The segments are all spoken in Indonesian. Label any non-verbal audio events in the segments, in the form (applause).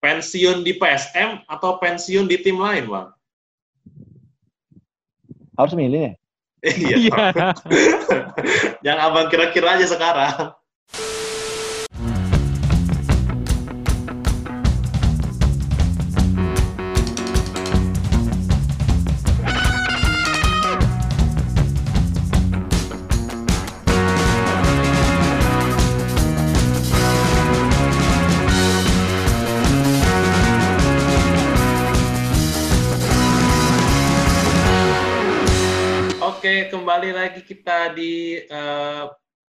pensiun di PSM atau pensiun di tim lain, Bang? Harus milih ya? (laughs) Iya. Iya. (laughs) Yang abang kira-kira aja sekarang.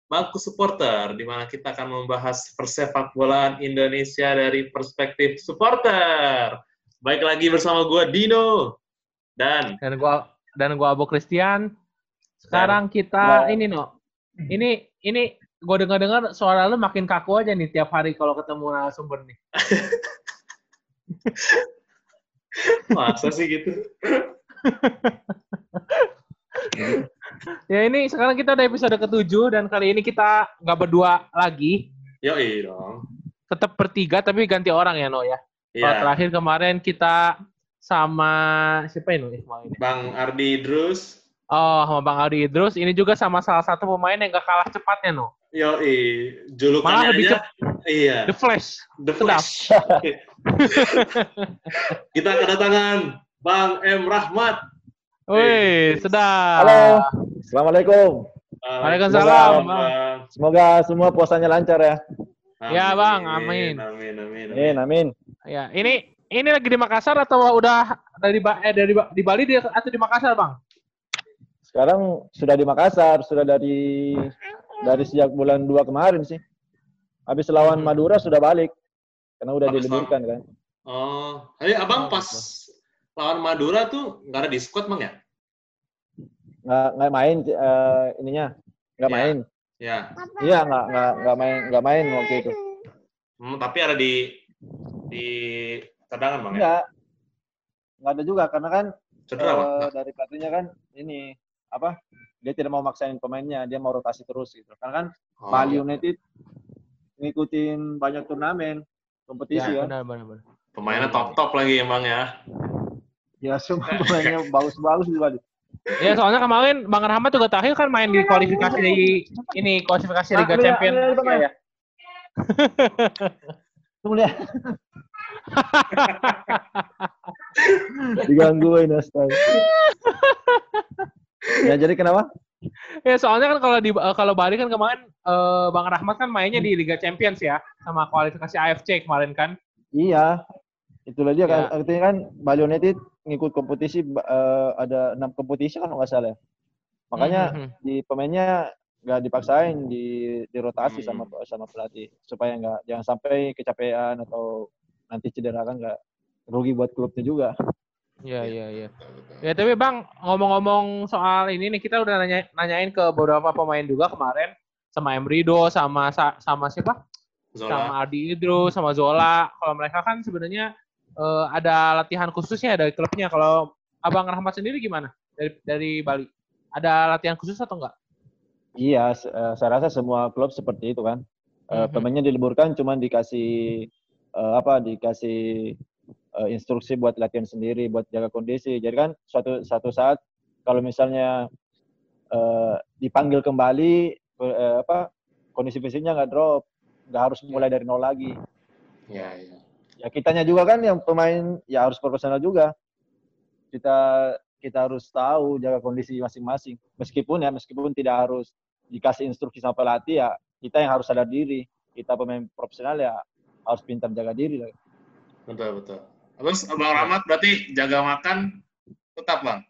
Bangku Supporter, di mana kita akan membahas persepak bolaan Indonesia dari perspektif supporter. Baik lagi bersama gue Dino dan Dan gua dan gua Abo Christian. Sekarang kita Nah. ini no. Ini ini gua dengar-dengar suara lu makin kaku aja nih tiap hari kalau ketemu narasumber nih. (laughs) masa sih gitu? (laughs) (laughs) Ya ini sekarang kita udah episode ketujuh dan kali ini kita nggak berdua lagi. Yoi dong. Tetap bertiga tapi ganti orang ya no ya. Kalau Iya, terakhir kemarin kita sama siapa ini kemarin? Bang Ardi Idrus. Oh, sama Bang Aldi Idrus. Ini juga sama salah satu pemain yang gak kalah cepatnya no. Yoi, Malah julukannya lebih aja. Iya, The Flash. The Flash. (laughs) kita kedatangan Bang M Rahmat. Wih, sedap. Halo. Assalamualaikum. Waalaikumsalam, Bang. Semoga semua puasanya lancar ya. Ya, Bang. Amin. Amin, amin, Amin, amin. Ya, ini ini lagi di Makassar atau udah dari Ba- eh, dari Ba- di Bali di, atau di Makassar, Bang? Sekarang sudah di Makassar, sudah dari dari sejak bulan 2 kemarin sih. Habis lawan Hmm. Madura sudah balik. Karena udah Habis diliburkan kan. Oh, jadi abang pas lawan Madura tuh nggak ada di squad bang ya? Nggak, nggak main eh, ininya. Nggak Ya. main. Ya, Iya, nggak, nggak, nggak main, nggak main waktu itu. Hmm, tapi ada di di cadangan bang ya? Enggak. Nggak ada juga karena kan Cedera eh, dari pelatihnya kan ini apa? Dia tidak mau maksain pemainnya, dia mau rotasi terus gitu. Karena kan Oh, Bali United ngikutin banyak turnamen, kompetisi Ya, kan. benar benar benar. Pemainnya top top lagi ya bang ya? Ya (laughs) semua pemainnya bagus-bagus di Bali. Ya, soalnya kemarin Bang Rahmat juga terakhir kan main di kualifikasi di ini kualifikasi Liga Ah, Bang, Iya, ya. Tunggu lihat. Digangguin astaga. ya jadi kenapa? Ya, soalnya kan kalau di eh, kalau Bali kan kemarin eh, Bang Rahmat kan mainnya di Liga Champions ya sama kualifikasi AFC kemarin kan. Iya. Itulah dia kan Ya. artinya kan Bali United ngikut kompetisi eh, ada enam kompetisi kan nggak salah. ya. Makanya Hmm, hmm, hmm. di pemainnya nggak dipaksain di dirotasi Hmm. sama sama pelatih supaya nggak jangan sampai kecapean atau nanti cedera kan nggak rugi buat klubnya juga. Iya, iya, iya. Ya, tapi Bang, ngomong-ngomong soal ini nih, kita udah nanya, nanyain ke beberapa pemain juga kemarin. Sama Emrido, sama sa- sama siapa? Zola. Sama Ardi Idrus, sama Zola. Kalau mereka kan sebenarnya eh, ada latihan khususnya dari klubnya. Kalau Abang Rahmat sendiri gimana? Dari dari Bali. Ada latihan khusus atau enggak? Iya, se- eh, saya rasa semua klub seperti itu kan. Eh, Mhm. Pemainnya diliburkan, cuman dikasih eh, apa? Dikasih instruksi buat latihan sendiri, buat jaga kondisi. Jadi kan suatu satu saat kalau misalnya eh, dipanggil kembali, apa? Kondisi fisiknya nggak drop, nggak harus mulai dari nol lagi. Iya, iya. Ya kitanya juga kan yang pemain ya harus profesional juga. Kita kita harus tahu jaga kondisi masing-masing. Meskipun ya meskipun tidak harus dikasih instruksi sama pelatih ya kita yang harus sadar diri. Kita pemain profesional ya harus pintar jaga diri lah. Betul, betul. Terus Bang Rahmat berarti jaga makan tetap bang?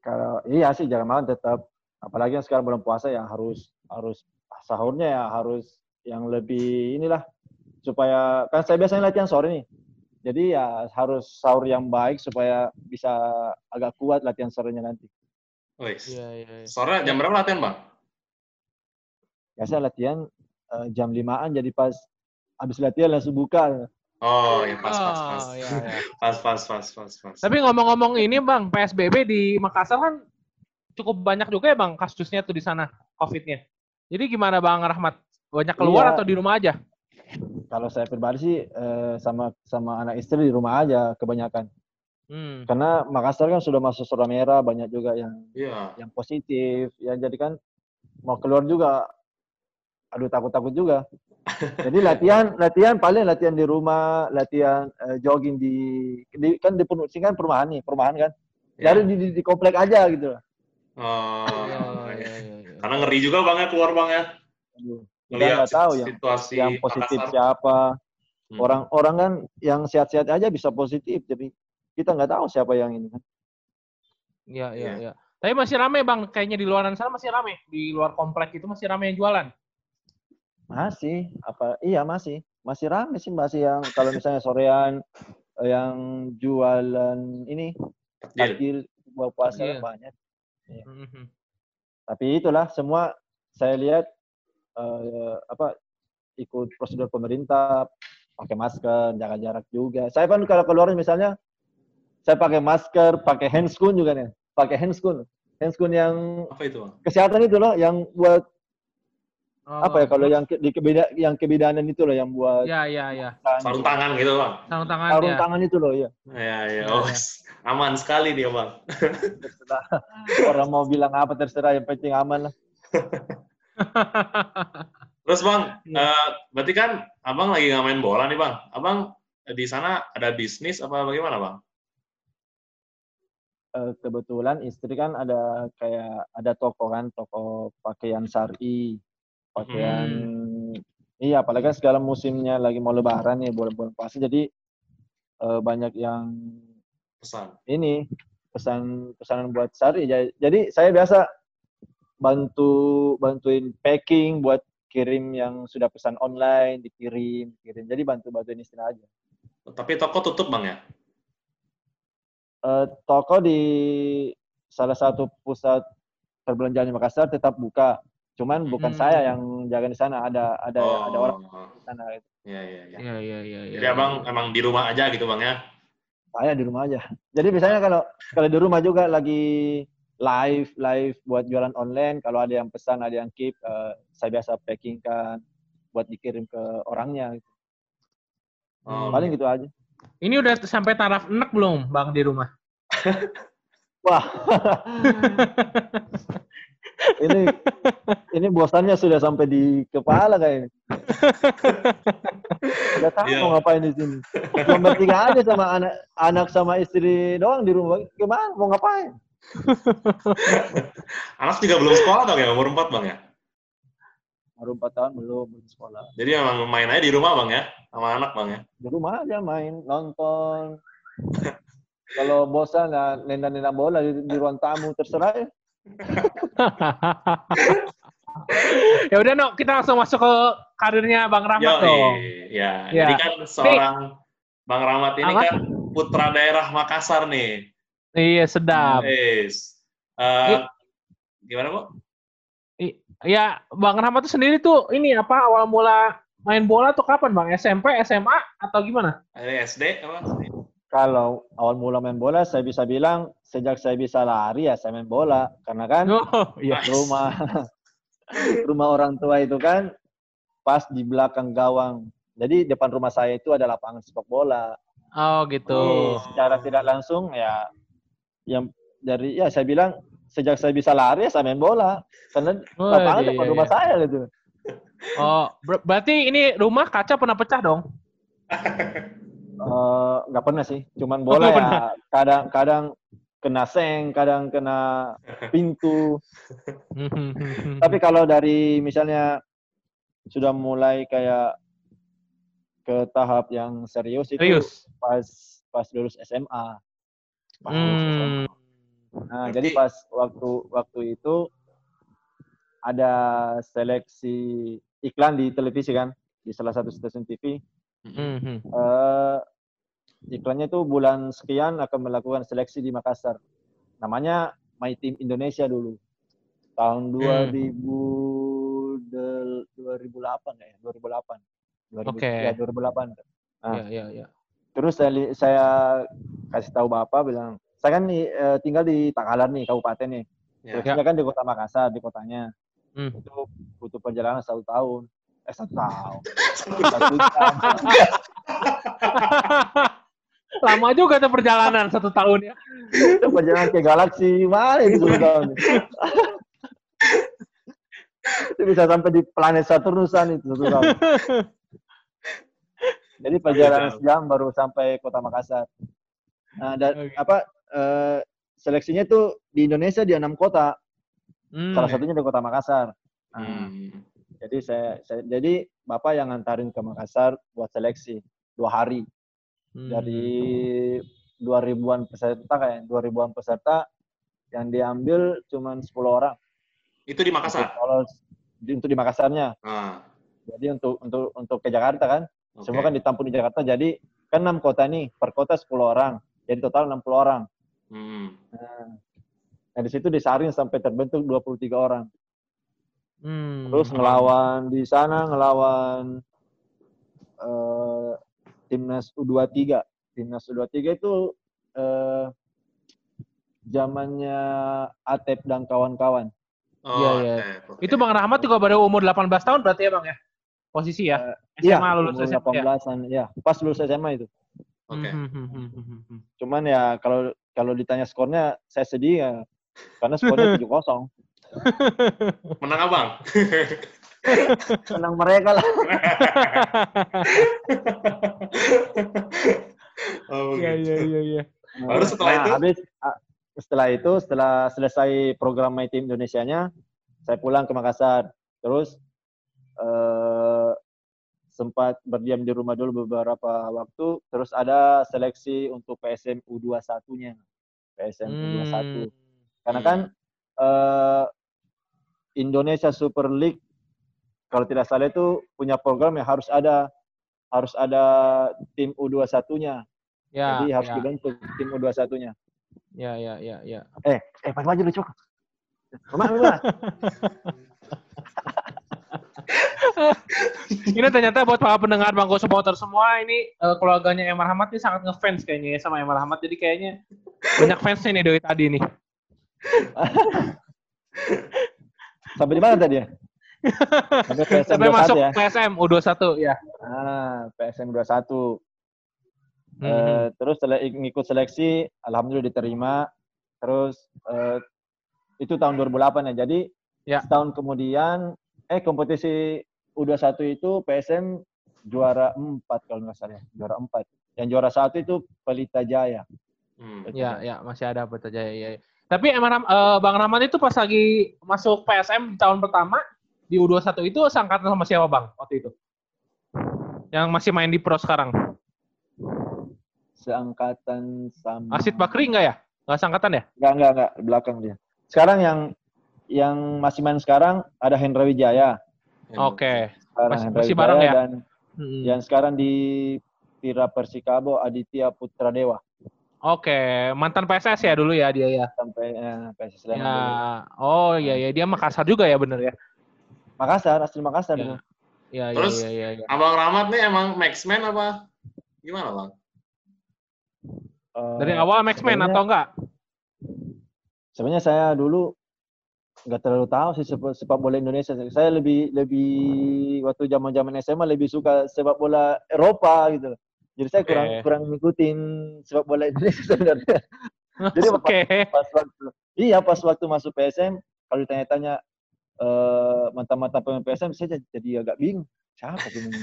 Kalau iya sih jaga makan tetap apalagi yang sekarang bulan puasa ya harus harus sahurnya ya harus yang lebih inilah supaya kan saya biasanya latihan sore nih. Jadi ya harus sahur yang baik supaya bisa agak kuat latihan sorenya nanti. Wih, Iya, iya, iya. sore jam berapa latihan bang? Biasa latihan eh, jam limaan jadi pas habis latihan langsung buka. Oh, ya pas, pas, pas. Oh, iya, iya. (laughs) Pas, pas, pas, pas, pas. Tapi ngomong-ngomong ini Bang, PSBB di Makassar kan cukup banyak juga ya Bang kasusnya tuh di sana COVID-nya. Jadi gimana Bang Rahmat? Banyak keluar Iya. atau di rumah aja? Kalau saya pribadi sih eh, sama sama anak istri di rumah aja kebanyakan. Hmm. Karena Makassar kan sudah masuk zona merah, banyak juga yang Iya. yang positif. Ya jadi kan mau keluar juga, aduh takut-takut juga. (laughs) Jadi latihan, latihan paling latihan di rumah, latihan eh, jogging di, di kan di kan perumahan nih, perumahan kan. Jadi di, di, di komplek aja gitu. Oh, Iya, iya. iya, iya, iya. Karena ngeri juga bang ya keluar bang ya. Aduh, kita nggak tahu yang situasi yang positif Makassar. siapa. Hmm. Orang-orang kan yang sehat-sehat aja bisa positif, jadi kita nggak tahu siapa yang ini kan. Iya, iya, Iya. iya. Tapi masih rame bang, kayaknya di luaran sana masih rame. Di luar komplek itu masih rame yang jualan. Masih, apa? Iya masih, masih rame sih masih yang kalau misalnya sorean yang jualan ini Takjil. buah puasa Iya. banyak. Mhm. Tapi itulah semua saya lihat eh, apa ikut prosedur pemerintah, pakai masker, jaga jarak juga. Saya kan kalau keluar misalnya saya pakai masker, pakai handscoon juga nih, pakai handscoon, handscoon yang Apa itu bang? kesehatan itu loh, yang buat Oh, apa ya kalau yang ke- di kebeda yang kebidanan itu loh, yang buat Ya, ya, ya. Sarung tangan gitu bang? Sarung tangan sarung ya. tangan itu loh ya. Iya iya. Iya, Oh, iya. aman sekali dia bang. Terserah orang mau bilang apa terserah, yang penting aman lah. (laughs) Terus bang, eh, berarti kan abang lagi nggak main bola nih bang. Abang di sana ada bisnis apa bagaimana bang? Eh, kebetulan istri kan ada kayak ada toko kan, toko pakaian syari, pakaian iya apalagi kan segala musimnya lagi mau lebaran nih bulan-bulan puasa jadi eh, banyak yang Pesan. ini pesan pesanan buat jadi, jadi saya biasa bantu bantuin packing buat kirim yang sudah pesan online dikirim kirim jadi bantu bantuin istri aja Tapi toko tutup bang ya? Eh, toko di salah satu pusat perbelanjaan di Makassar tetap buka. Cuman bukan Hmm. saya yang jaga di sana, ada ada ada orang di sana. Iya iya iya. Iya, iya, iya. Jadi abang emang di rumah aja gitu bang ya? Saya di rumah aja. Jadi biasanya kalau kalau di rumah juga lagi live live buat jualan online, kalau ada yang pesan, ada yang keep, eh, saya biasa packing kan buat dikirim ke orangnya. Oh, Paling gitu aja. Ini udah sampai taraf enek belum, Bang, di rumah? (laughs) Wah. (laughs) ini ini bosannya sudah sampai di kepala kayaknya. (laughs) Udah tahu Iya. mau ngapain di sini. Cuma bertiga aja sama anak anak sama istri doang di rumah. Gimana mau ngapain? (laughs) Anak juga belum sekolah bang ya? Umur 4 bang ya? Baru 4 tahun belum belum sekolah. Jadi emang main aja di rumah bang ya? Sama anak bang ya? Di rumah aja main, nonton. (laughs) Kalau bosan ya nendang-nendang bola di, di ruang tamu terserah ya. (laughs) ya udah, no, kita langsung masuk ke karirnya Bang Rahmat Yo, dong. ya. Ya. Jadi kan seorang Bang Rahmat ini Apa? kan putra daerah Makassar nih. Iya, sedap. Yes. Eh, Iya. gimana bu? Ya, Bang Rahmat tuh sendiri tuh ini apa awal mula main bola tuh kapan, Bang? SMP, SMA atau gimana? Ada SD apa? Kalau awal mula main bola saya bisa bilang sejak saya bisa lari ya saya main bola karena kan Oh, iya. Nice. rumah (laughs) rumah orang tua itu kan pas di belakang gawang. Jadi depan rumah saya itu ada lapangan sepak bola. Oh, gitu. Oh. Secara tidak langsung ya yang dari ya saya bilang sejak saya bisa lari ya saya main bola karena Oh, lapangan iya, depan iya. rumah saya gitu. Oh, ber- berarti ini rumah kaca pernah pecah dong? Eh, nggak pernah sih, cuman Oh, bola nggak ya kadang-kadang kena seng, kadang kena pintu. (laughs) Tapi kalau dari misalnya sudah mulai kayak ke tahap yang serius itu Serius? pas pas lulus SMA. Pas. Hmm. Nah, jadi pas waktu waktu itu ada seleksi iklan di televisi kan, di salah satu stasiun TV. Hmm. eh iklannya itu bulan sekian akan melakukan seleksi di Makassar. Namanya My Team Indonesia dulu. Tahun 2000 del- 2008 ya, 2008. 2000, Oke. Ya, 2008. Nah. Iya, iya, iya. Terus saya, saya kasih tahu Bapak bilang, saya kan nih, eh, tinggal di Takalar nih, kabupaten nih. Ya. Terusnya kan di kota Makassar, di kotanya. Hmm. Itu butuh perjalanan satu tahun. Eh satu tahun. Satu. (laughs) Lama juga tuh perjalanan satu tahun ya. Itu perjalanan ke galaksi mana itu satu tahun. (laughs) itu bisa sampai di planet Saturnusan itu satu tahun. (laughs) Jadi perjalanan sejam baru sampai kota Makassar. Nah, dan Oke. apa eh, seleksinya tuh di Indonesia di enam kota. Hmm. Salah satunya di kota Makassar. Nah, Hmm. Jadi saya, saya jadi bapak yang ngantarin ke Makassar buat seleksi dua hari Hmm. dari dua ribuan peserta kayak dua ribuan peserta yang diambil cuma 10 orang. Itu di Makassar. di, untuk di Makassarnya. Ah, Jadi untuk untuk untuk ke Jakarta kan oke. semua kan ditampung di Jakarta. Jadi kan enam kota nih per kota 10 orang. Jadi total 60 orang. Hmm. Nah di situ disaring sampai terbentuk 23 orang. Hmm. Terus ngelawan di sana ngelawan eh, timnas U23. Timnas U23 itu eh, zamannya Atep dan kawan-kawan. Oh, Iya, iya. oke. Itu Bang Rahmat juga baru umur 18 tahun berarti ya Bang ya? Posisi ya? Iya, SMA lulus umur SMA ya? 18-an. Ya, pas lulus SMA itu. Oke. Hmm, hmm, hmm, hmm. Cuman ya kalau kalau ditanya skornya saya sedih ya karena skornya (laughs) 7-0. Menang abang. (laughs) Menang mereka lah. (laughs) oh, Iya, gitu. iya, iya, iya. Baru setelah Nah, itu? habis ah, setelah itu setelah selesai program My Team Indonesia-nya saya pulang ke Makassar. Terus eh, sempat berdiam di rumah dulu beberapa waktu. Terus ada seleksi untuk PSM U21-nya. PSM U21. Hmm. Karena kan eh, Indonesia Super League kalau tidak salah itu punya program yang harus ada harus ada tim U21-nya. Ya, Jadi harus ya, dibentuk tim U21-nya. ya, ya, ya, ya. Eh, eh pas maju lu cok. Mama, mama. Ini ternyata buat para pendengar Bangko supporter semua ini eh, keluarganya Emar Rahmat ini sangat ngefans kayaknya ya sama Emar Rahmat. Jadi kayaknya banyak fansnya nih dari tadi nih. Sampai di mana tadi ya? Sampai PSM Sampai 21 masuk ya. PSM U21 ya. Ah, PSM 21. Mhm. Eh, terus sele ngikut seleksi, alhamdulillah diterima. Terus eh, itu tahun 2008 ya. Jadi Ya. setahun kemudian, eh kompetisi U21 itu PSM juara 4 kalau nggak salah, ya. juara 4. Yang juara satu itu Pelita Jaya. Hmm. Ya, ya masih ada Pelita Jaya. Ya, ya. Tapi Emar Ram- eh, Bang Rahmat itu pas lagi masuk PSM di tahun pertama di U21 itu sangkatan sama siapa Bang waktu itu? Yang masih main di pro sekarang. Seangkatan sama Asid Bakri enggak ya? Enggak sangkatan ya? Enggak, enggak, enggak, belakang dia. Sekarang yang yang masih main sekarang ada Hendra Wijaya. Oke. Sekarang Masih- masih bareng ya? Dan Hmm. yang sekarang di Tira Persikabo Aditya Putra Dewa Oke, mantan PSS ya dulu ya dia ya. sampai eh, PSS Sleman Ya. dulu. Oh iya ya, dia Makassar juga ya bener ya. Makassar, asli Makassar Ya. Iya iya Terus? iya iya. Ya. Abang Rahmat nih emang Maxman apa? Gimana bang? Eh, Dari awal Maxman atau enggak? Sebenarnya saya dulu nggak terlalu tahu sih sepak, sepak bola Indonesia. Saya lebih lebih waktu zaman zaman SMA lebih suka sepak bola Eropa gitu. Jadi saya kurang Oke. kurang ngikutin sepak bola Indonesia (laughs) sebenarnya. Jadi Oke. pas waktu iya pas waktu masuk PSM kalau ditanya-tanya eh mantan-mantan pemain PSM saya jadi- jadi agak bingung siapa ini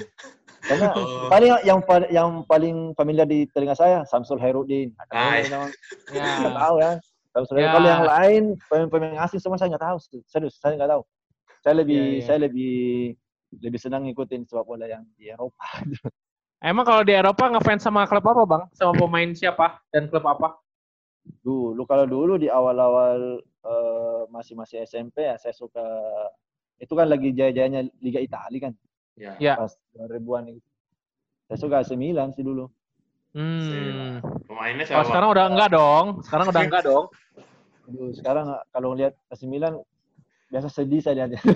karena Oh. paling yang yang paling familiar di telinga saya Samsul Herudin Ah, iya. Ya. tahu ya Samsul Herudin. Ya. kalau yang lain pemain-pemain asing semua saya nggak tahu serius saya nggak tahu saya lebih Ya, ya. saya lebih lebih senang ngikutin sepak bola yang di Eropa (laughs) Emang kalau di Eropa ngefans sama klub apa bang? Sama pemain siapa dan klub apa? dulu kalau dulu di awal-awal eh, masih-masih SMP ya saya suka itu kan lagi jaya-jayanya Liga Italia kan Ya. Ya. pas 2000-an itu. Saya suka AC Milan sih dulu. Hmm. Pemainnya siapa? sekarang udah enggak dong. Sekarang udah (laughs) enggak dong. Aduh, sekarang kalau ngelihat AC Milan biasa sedih saya lihatnya. (laughs)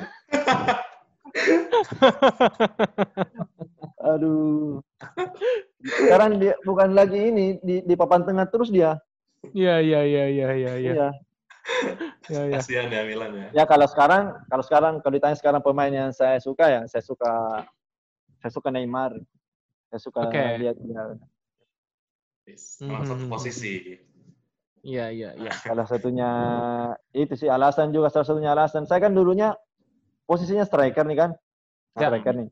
Aduh. Sekarang dia bukan lagi ini di, di papan tengah terus dia. Iya iya iya iya iya iya. Iya. Ya, ya. Kasihan ya Milan ya. Ya kalau sekarang, kalau sekarang kalau ditanya sekarang pemain yang saya suka ya, saya suka saya suka Neymar. Saya suka Oke. lihat dia. Salah satu Hmm. posisi. Iya, iya, iya. Salah satunya itu sih alasan juga salah satunya alasan. Saya kan dulunya posisinya striker nih kan. Nah, Ya. Striker nih.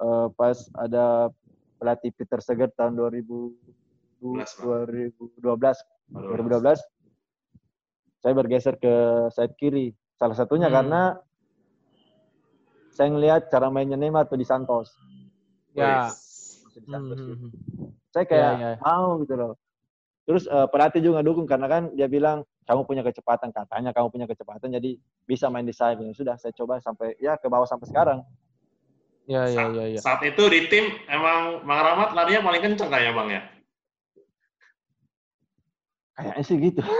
Eh, pas ada pelatih Peter Seger tahun 2000 Belas, Bang. 2012 2012 saya bergeser ke sayap kiri. Salah satunya Hmm. karena saya ngelihat cara mainnya Neymar tuh di Santos. Ya. Wih. Masih di Hmm, Santos hmm, hmm. Saya kayak Ya, ya. mau gitu loh. Terus eh, pelatih juga dukung karena kan dia bilang kamu punya kecepatan katanya kamu punya kecepatan jadi bisa main di sayap. Ya sudah saya coba sampai ya ke bawah sampai sekarang. Ya, ya, ya, ya. saat itu di tim emang Bang Rahmat larinya paling kenceng kayaknya Bang ya? Kayaknya sih gitu. (laughs)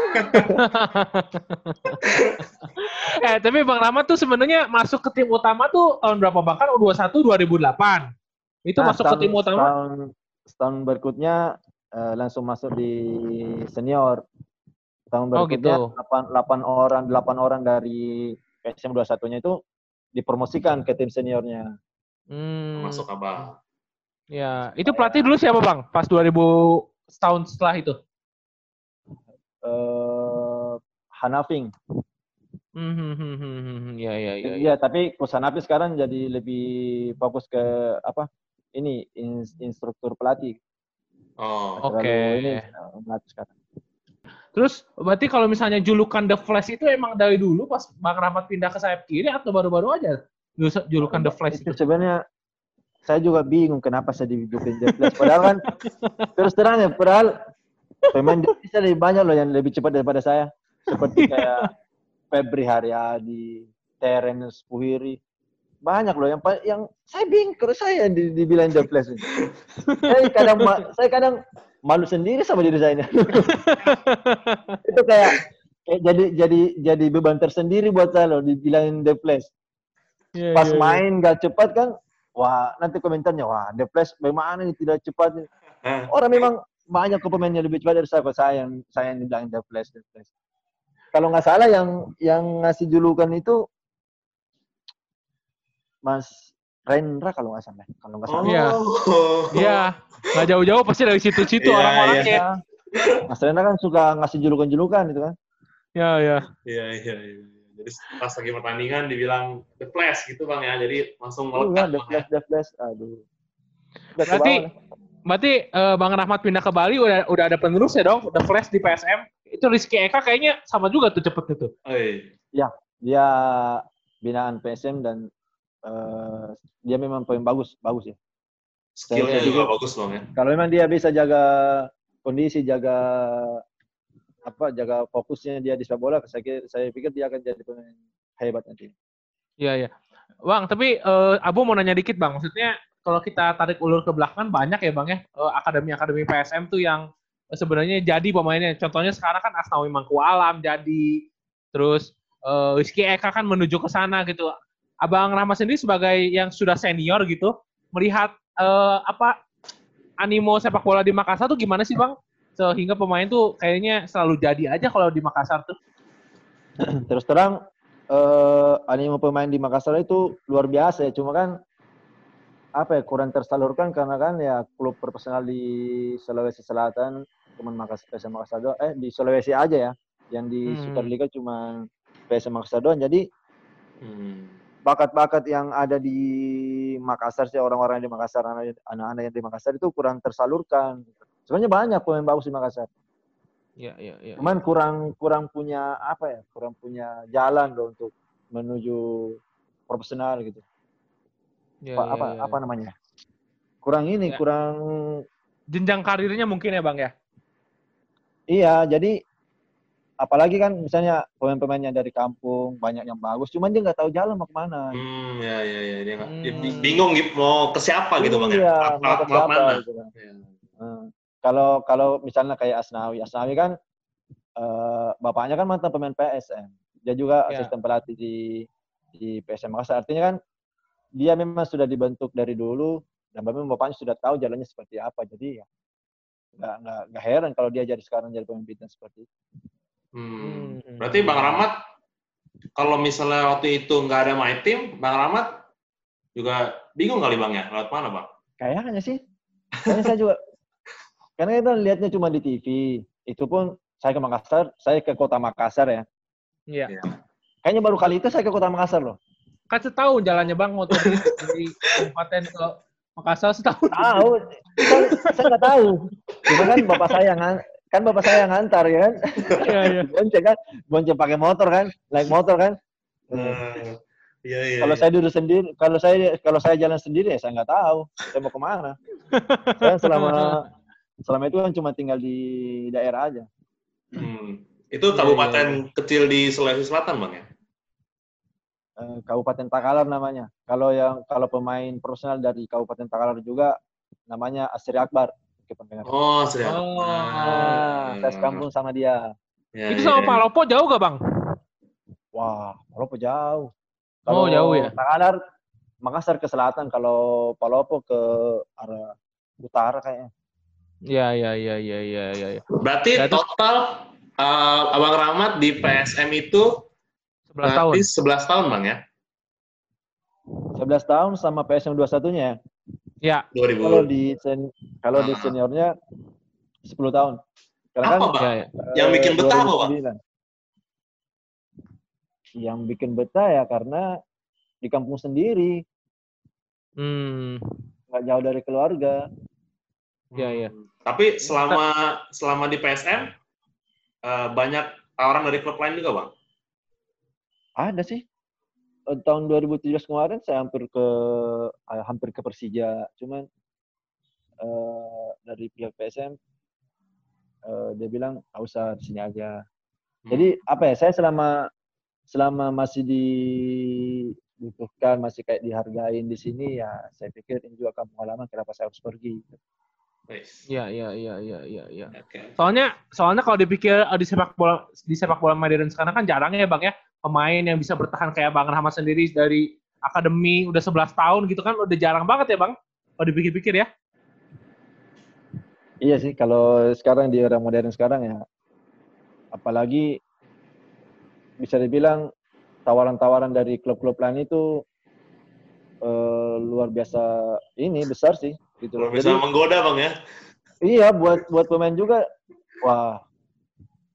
eh, tapi Bang Rahmat tuh sebenarnya masuk ke tim utama tuh tahun berapa? Bahkan U21 2008. Itu Nah, masuk ke setahun- tim utama? Setahun, setahun berikutnya eh, langsung masuk di senior. Tahun Oh, berikutnya gitu. 8, 8 orang 8 orang dari PSM 21-nya itu dipromosikan ke tim seniornya. Hmm, Masuk Abang. ya. Itu pelatih dulu siapa Bang? Pas 2000 setahun setelah itu? Eh Hanafing. Hmm, hmm, hmm, hmm, hmm, hmm. Ya, ya, ya. ya. Iya, tapi Coach Hanafi sekarang jadi lebih fokus ke apa? Ini ins- instruktur pelatih. Oh, Oke. Terlalu Ini eh, sekarang. Terus berarti kalau misalnya julukan The Flash itu emang dari dulu pas Bang Rahmat pindah ke sayap kiri atau baru-baru aja jul- julukan The Flash itu itu? sebenarnya saya juga bingung kenapa saya dijulukin The Flash. Padahal kan (laughs) terus terang ya, padahal pemain Indonesia lebih banyak loh yang lebih cepat daripada saya. Seperti (laughs) kayak Febri Haryadi, Terence Puhiri. Banyak loh yang yang saya bingung kalau saya yang di- dibilang The Flash. ini. saya kadang saya kadang malu sendiri sama diri saya. ini. (laughs) itu kayak kayak jadi jadi jadi beban tersendiri buat saya loh dibilangin The Flash Iya, pas iya. main gak cepat kan wah nanti komentarnya wah The Flash bagaimana ini tidak cepat ini?" Hah? orang memang banyak kok pemain yang lebih cepat dari saya kok saya yang saya yang dibilang The Flash The Flash kalau nggak salah yang yang ngasih julukan itu Mas Rendra kalau nggak salah kalau nggak salah Iya. Oh. Iya, nggak jauh-jauh pasti dari situ-situ Iya, orang-orangnya. Ya. Mas Rendra kan suka ngasih julukan-julukan itu kan Iya, iya. Iya, iya, iya. Jadi pas lagi pertandingan dibilang The Flash gitu Bang ya. Jadi langsung Iya, melekat The Bang ya. Flash The Flash aduh Udah Berarti berarti eh, Bang Rahmat pindah ke Bali udah udah ada penerus ya dong, The Flash di PSM. Itu Rizky Eka kayaknya sama juga tuh cepet itu. Oh, iya. dia binaan PSM dan eh, dia memang pemain bagus bagus ya Skillnya Saya juga bagus Bang ya. kalau memang dia bisa jaga kondisi jaga apa jaga fokusnya dia di sepak bola saya kira- saya pikir dia akan jadi pemain hebat nanti Iya, iya. Bang, tapi eh, Abu mau nanya dikit Bang. Maksudnya kalau kita tarik ulur ke belakang banyak ya Bang ya eh, akademi-akademi PSM tuh yang sebenarnya jadi pemainnya. Contohnya sekarang kan Asnawi Mangkualam jadi terus eh, Rizky Eka kan menuju ke sana gitu. Abang Rahmat sendiri sebagai yang sudah senior gitu melihat eh, apa animo sepak bola di Makassar tuh gimana sih Bang? Sehingga pemain tuh kayaknya selalu jadi aja kalau di Makassar tuh. (clears throat) terus terang eh animo pemain di Makassar itu luar biasa ya cuma kan apa ya kurang tersalurkan karena kan ya klub profesional di Sulawesi Selatan cuma Makassar PSM Makassar doang eh di Sulawesi aja ya yang di Hmm. Superliga cuma PSM Makassar doang jadi Hmm. Bakat-bakat yang ada di Makassar sih orang-orang di Makassar anak- anak-anak yang di Makassar itu kurang tersalurkan sebenarnya banyak pemain bagus di Makassar Iya, iya, iya. cuman kurang kurang punya apa ya kurang punya jalan loh untuk menuju profesional gitu Iya, apa iya, apa, iya, apa iya. namanya kurang ini Ya. kurang jenjang karirnya mungkin ya Bang ya? iya jadi apalagi kan misalnya pemain-pemain yang dari kampung banyak yang bagus cuman dia nggak tahu jalan mau ke mana Hmm, ya, ya, ya. Dia, nggak- dia Hmm. bingung gitu mau ke siapa gitu Bang ya. iya Mau- mau ke siapa mana? gitu kan. Hmm. Kalau kalau misalnya kayak Asnawi, Asnawi kan eh, bapaknya kan mantan pemain PSM. Dia juga Ya. asisten pelatih di di PSM Makassar. Artinya kan dia memang sudah dibentuk dari dulu dan memang bapaknya sudah tahu jalannya seperti apa. Jadi ya nggak nggak nggak heran kalau dia jadi sekarang jadi pemain bintang seperti itu. Hmm. Hmm. Berarti Bang Rahmat, kalau misalnya waktu itu nggak ada my team, Bang Rahmat juga bingung kali Bang ya, lewat mana Bang? Kayaknya sih. Kayaknya saya juga. Karena kita lihatnya cuma di TV. Itu pun saya ke Makassar, saya ke kota Makassar ya. Iya. Kayaknya baru kali itu saya ke kota Makassar loh. Kan setahun jalannya Bang motor dari kabupaten ke Makassar setahun. Tahu, kan saya nggak tahu. Cuma kan bapak saya kan bapak saya yang ngantar ya kan. Iya, iya. (laughs) Bonceng kan, bonceng pakai motor kan, naik motor kan. Eh, Iya iya. kalau iya. saya duduk sendiri, kalau saya kalau saya jalan sendiri ya saya nggak tahu saya mau ke mana. Saya selama (laughs) selama itu kan cuma tinggal di daerah aja. Hmm. Itu kabupaten kecil di Sulawesi Selatan Bang ya? Eh, Kabupaten Takalar namanya. Kalau yang kalau pemain profesional dari Kabupaten Takalar juga namanya Asri Akbar. Pendengar. Oh, sudah. Oh. Ah, saya sekampung sama dia. Ya, Itu ya, sama ya. Palopo jauh gak Bang? Wah, Palopo jauh. Oh, jauh ya? Takalar, Makassar ke selatan. Kalau Palopo ke arah utara kayaknya. Iya, iya, iya, iya, iya, iya. iya. Berarti Ya, total eh, Abang Rahmat di PSM itu 11 tahun. berarti 11 tahun Bang ya? 11 tahun sama PSM 21-nya ya. 2000. Kalau di sen, kalau di Ah. seniornya 10 tahun. Karena kan Apa Bang? Ya, ya. Yang eh, bikin betah apa, Bang? 2009. Yang bikin betah ya karena di kampung sendiri, Hmm. nggak jauh dari keluarga. Iya, iya. Hmm. Tapi selama selama di PSM eh, banyak tawaran dari klub lain juga, Bang? Ada sih. Tahun 2017 kemarin saya hampir ke eh, hampir ke Persija, cuman eh, dari pihak PSM eh, dia bilang nggak usah di sini aja. Hmm. Jadi apa ya? Saya selama selama masih dibutuhkan, masih kayak dihargain di sini ya, saya pikir ini juga kampung halaman. Kenapa saya harus pergi? Wes. Iya, iya, iya, iya, iya, iya. Oke. Soalnya soalnya kalau dipikir di sepak bola di sepak bola modern sekarang kan jarang ya Bang ya pemain yang bisa bertahan kayak Bang Rahmat sendiri dari akademi udah 11 tahun gitu kan udah jarang banget ya Bang. Kalau dipikir-pikir ya. Iya sih, kalau sekarang di era modern sekarang ya, apalagi bisa dibilang tawaran-tawaran dari klub-klub lain itu eh, luar biasa ini besar sih gitu loh. bisa Jadi, menggoda, Bang ya? iya buat buat pemain juga, wah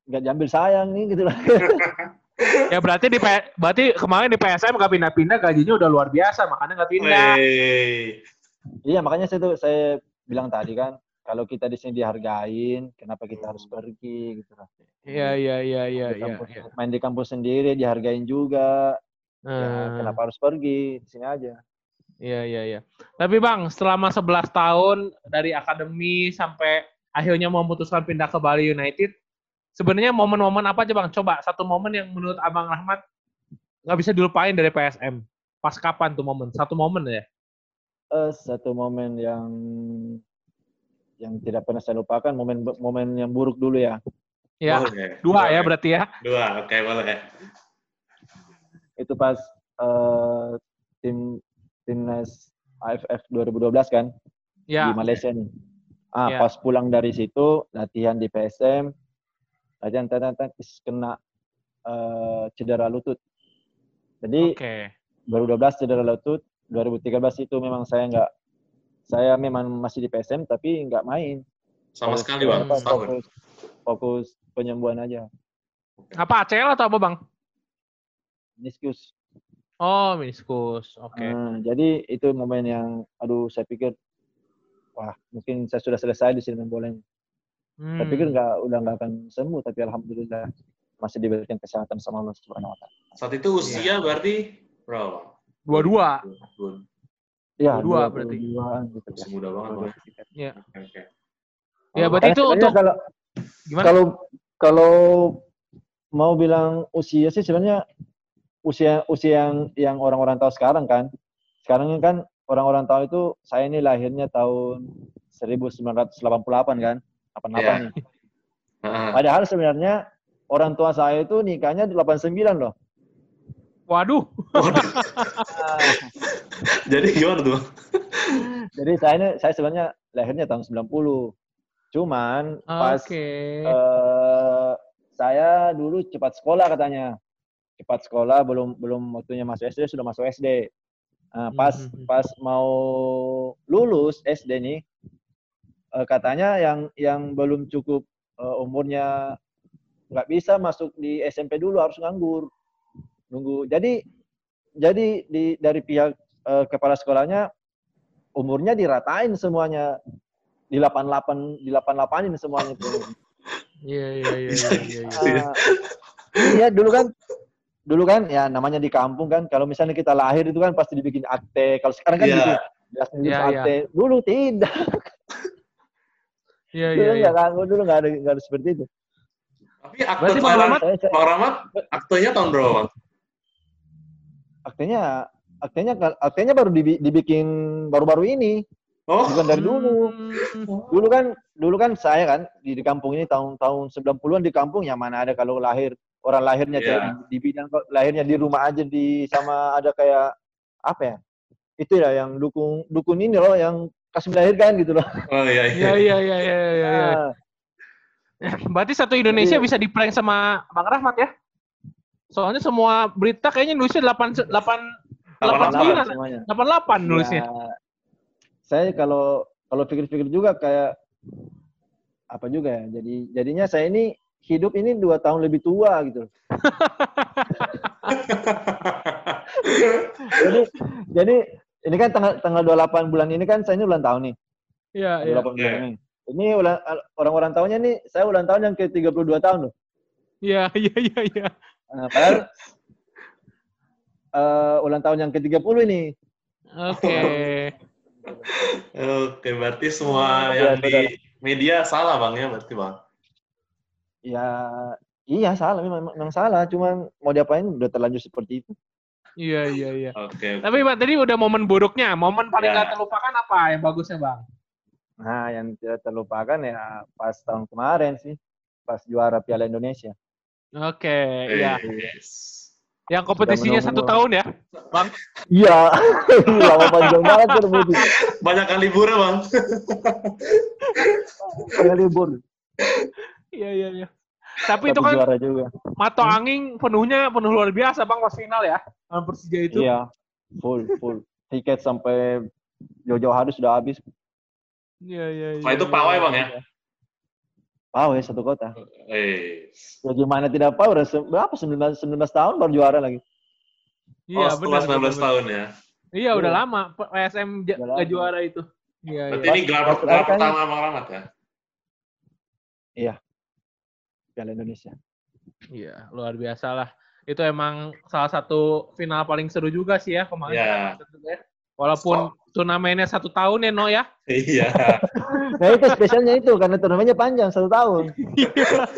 nggak diambil sayang nih gitu lah. (laughs) Ya berarti di P- berarti kemarin di PSM gak pindah-pindah gajinya udah luar biasa makanya gak pindah. Wey. iya makanya saya tuh saya bilang tadi kan, kalau kita di sini dihargain, kenapa kita harus pergi gitu lah. Iya iya iya iya iya. kampus- iya. Main di kampus sendiri dihargain juga, ya Hmm. kenapa harus pergi di sini aja. Iya iya iya. Tapi Bang, selama 11 tahun dari akademi sampai akhirnya memutuskan pindah ke Bali United, sebenarnya momen-momen apa aja Bang? Coba satu momen yang menurut Abang Rahmat nggak bisa dilupain dari PSM. Pas kapan tuh momen? Satu momen ya? Eh, satu momen yang yang tidak pernah saya lupakan momen momen yang buruk dulu ya Ya, Oke. dua ya berarti ya. Dua, oke boleh. itu pas eh, tim timnas AFF 2012 kan Ya. di Malaysia nih ah Ya. pas pulang dari situ latihan di PSM latihan tatan kena eh, cedera lutut jadi Oke. 2012 cedera lutut 2013 itu memang saya nggak saya memang masih di PSM tapi nggak main Sama Fokus- sekali, Bang. apa, Setahun. fokus, fokus penyembuhan aja Apa ACL atau apa Bang? meniskus Oh, meniskus. Oke. Nah, jadi itu momen yang aduh saya pikir wah mungkin saya sudah selesai di sini main. Hmm. Saya pikir nggak udah nggak akan sembuh tapi alhamdulillah masih diberikan kesehatan sama Allah Subhanahu wa taala. Saat itu usia berarti berapa, Bang? Dua-dua. Dua. Ya, Dua 22 berarti. gitu ya. Muda banget, Bang. Iya. Oke, oke. Ya, Oh, berarti itu untuk kalau gimana? kalau kalau mau bilang usia sih sebenarnya usia usia yang yang orang-orang tahu sekarang kan. Sekarang ini kan orang-orang tahu itu saya ini lahirnya tahun 1988 kan. Apa Iya. nih? Heeh. Padahal sebenarnya orang tua saya itu nikahnya di 89 loh. Waduh. Waduh. (laughs) Jadi gimana tuh? Jadi saya ini saya sebenarnya lahirnya tahun 90. Cuman pas Oke. eh, saya dulu cepat sekolah katanya. Cepat sekolah belum belum waktunya masuk SD sudah masuk SD. Nah, pas Hmm, hmm, hmm. pas mau lulus SD nih eh, katanya yang yang belum cukup eh, umurnya nggak bisa masuk di SMP dulu harus nganggur. Nunggu. Jadi jadi di dari pihak eh, kepala sekolahnya umurnya diratain semuanya di 88 di 88 semuanya tuh. Iya iya iya iya iya. iya. Ah, Iya dulu kan dulu kan ya namanya di kampung kan kalau misalnya kita lahir itu kan pasti dibikin akte kalau sekarang kan Iya. bikin Iya, iya. akte dulu tidak Iya dulu iya iya. nggak kan dulu nggak ada nggak ada seperti itu Tapi akte Berarti Bang sekarang, Rahmat- Bang Rahmat, aktenya tahun berapa, Bang? aktenya aktenya aktenya baru dibi- dibikin baru-baru ini Oh, bukan dari dulu Hmm. dulu kan dulu kan saya kan di, di kampung ini tahun-tahun 90-an di kampung yang mana ada kalau lahir orang lahirnya Iya. di, di bidang lahirnya di rumah aja di sama ada kayak apa ya itu ya yang dukung dukun ini loh yang kasih melahirkan gitu loh oh iya, Iya iya iya iya iya. iya. Ah, Berarti satu Indonesia Jadi- bisa di prank sama Bang Rahmat ya? Soalnya semua berita kayaknya nulisnya 8 8 88. 89 semuanya 88 nulisnya. Ya, saya kalau kalau pikir-pikir juga kayak apa juga ya jadi jadinya saya ini hidup ini dua tahun lebih tua gitu (laughs) jadi jadi ini kan tanggal tanggal 28 bulan ini kan saya ini ulang tahun nih Iya iya. 28 bulan Iya. ini ini ulang orang-orang tahunnya nih saya ulang tahun yang ke 32 tahun loh Iya (laughs) iya iya iya. Nah, padahal eh, ulang tahun yang ke 30 ini Oke. Oke, berarti semua Iya, yang di media salah, Bang, ya berarti, Bang? ya iya salah memang, memang salah cuman mau diapain udah terlanjur seperti itu Iya iya iya. Oke. Tapi Bang tadi udah momen buruknya, momen paling Ya. gak terlupakan apa yang bagusnya Bang? Nah, yang tidak terlupakan ya pas tahun kemarin sih, pas juara Piala Indonesia. Oke, iya. Yes. Yang kompetisinya satu tahun ya, Bang? Iya, (laughs) lama panjang banget rebut. Banyak kan liburnya, Bang? Kayak libur, Iya iya iya. Tapi itu kan juara juga. Mato Angin penuhnya penuh luar biasa Bang pas final ya. Lawan Persija itu. Iya, full, full. Tiket sampai jauh-jauh hari sudah habis. Iya iya iya. Wah, itu pawai, Bang, ya? Wow, ya satu kota. Eh. Ya gimana tidak pawai, berapa, 19, 19 tahun baru juara lagi. Iya oh, benar. setelah 19 benar. tahun ya. Iya udah Iya. lama PSM lama. juara itu. Iya Berarti iya. ini gelar, pertama Bang Rahmat ya? Piala Indonesia. Iya, luar biasa lah. Itu emang salah satu final paling seru juga sih ya kemarin. Iya. Yeah. Ya. Walaupun so. turnamennya satu tahun ya, No ya. Iya. (laughs) nah itu spesialnya itu karena turnamennya panjang satu tahun.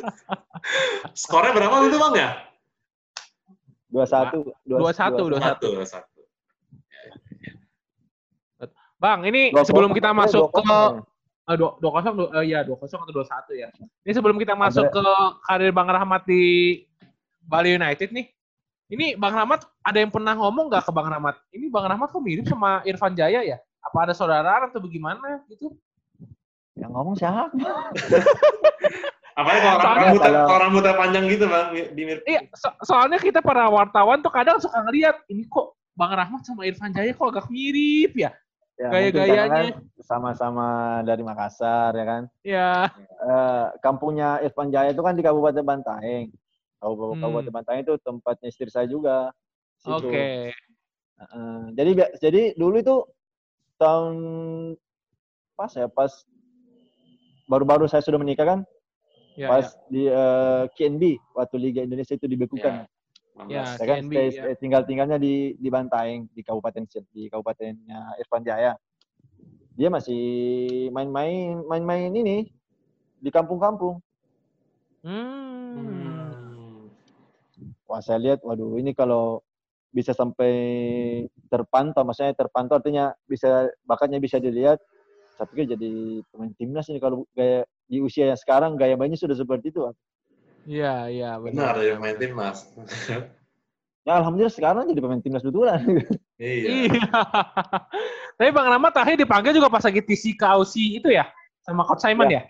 (laughs) Skornya berapa itu bang ya? Dua satu. Dua satu. Dua satu. Dua satu. Bang, ini sebelum kita masuk ke dua dua kosong dua- eh, iya dua kosong atau dua satu ya. Ini sebelum kita masuk Ada- ke karir Bang Rahmat di Bali United nih. Ini Bang Rahmat ada yang pernah ngomong nggak ke Bang Rahmat? Ini Bang Rahmat kok mirip sama Irfan Jaya ya? Apa ada saudara atau bagaimana gitu? Yang ngomong siapa? Apalagi kalau Soalnya rambutnya, kalau- kalau rambutnya panjang gitu Bang, di mirip. Iya, so- soalnya kita para wartawan tuh kadang suka ngeliat ini kok Bang Rahmat sama Irfan Jaya kok agak mirip ya? Ya, Gaya-gayanya. kan sama-sama dari Makassar ya kan. Ya, Eh, kampungnya Irfan Jaya itu kan di Kabupaten Bantaeng. Kabupaten, Hmm. Kabupaten Bantaeng itu tempatnya istri saya juga. oke. Situ. Heeh. jadi jadi dulu itu tahun pas ya pas baru-baru saya sudah menikah kan Ya, pas ya. di eh, KNB waktu Liga Indonesia itu dibekukan. Ya, Ya kan KNB, stay, ya. stay tinggal-tinggalnya di di Bantaeng di Kabupaten di Kabupatennya Irfan Jaya. Dia masih main-main main-main ini di kampung-kampung. Hmm. Hmm. Wah saya lihat, waduh ini kalau bisa sampai terpantau, maksudnya terpantau artinya bisa bakatnya bisa dilihat. Saya pikir jadi pemain timnas ini kalau gaya di usia yang sekarang gaya mainnya sudah seperti itu. Iya, iya, Benar benar. ya main timnas. Ya alhamdulillah sekarang jadi pemain timnas betulan. (laughs) iya. Iya. Tapi Bang Rahmat terakhir dipanggil juga pas lagi TC Kausi itu ya? Sama Coach Simon ya?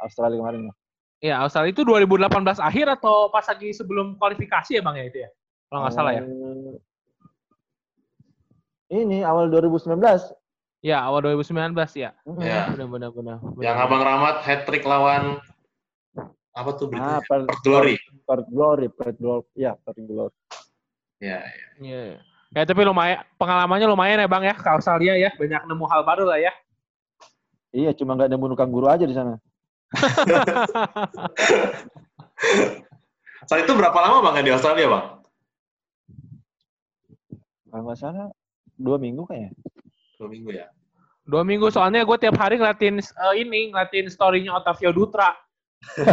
Australia kemarin. ya. Ya, Australia itu 2018 akhir atau pas lagi sebelum kualifikasi ya Bang ya itu ya? Kalau nggak salah ya. Eh, Ini awal 2019. Ya, awal 2019 ya. Ya. Benar benar benar. benar. Yang Abang Rahmat hat trick lawan apa tuh Ah, berikutnya? per, Perth Glory. per glory, per glory, ya per glory. Ya, Iya. Ya, tapi lumayan pengalamannya lumayan ya Bang ya ke Australia ya. Banyak nemu hal baru lah ya. Iya, cuma nggak ada bunuh guru aja di sana. (laughs) Saat itu berapa lama Bang di Australia, Bang? Kalau nggak salah dua minggu kayaknya. Dua minggu ya. Dua minggu soalnya gue tiap hari ngeliatin eh, ini, ngeliatin story-nya Otavio Dutra.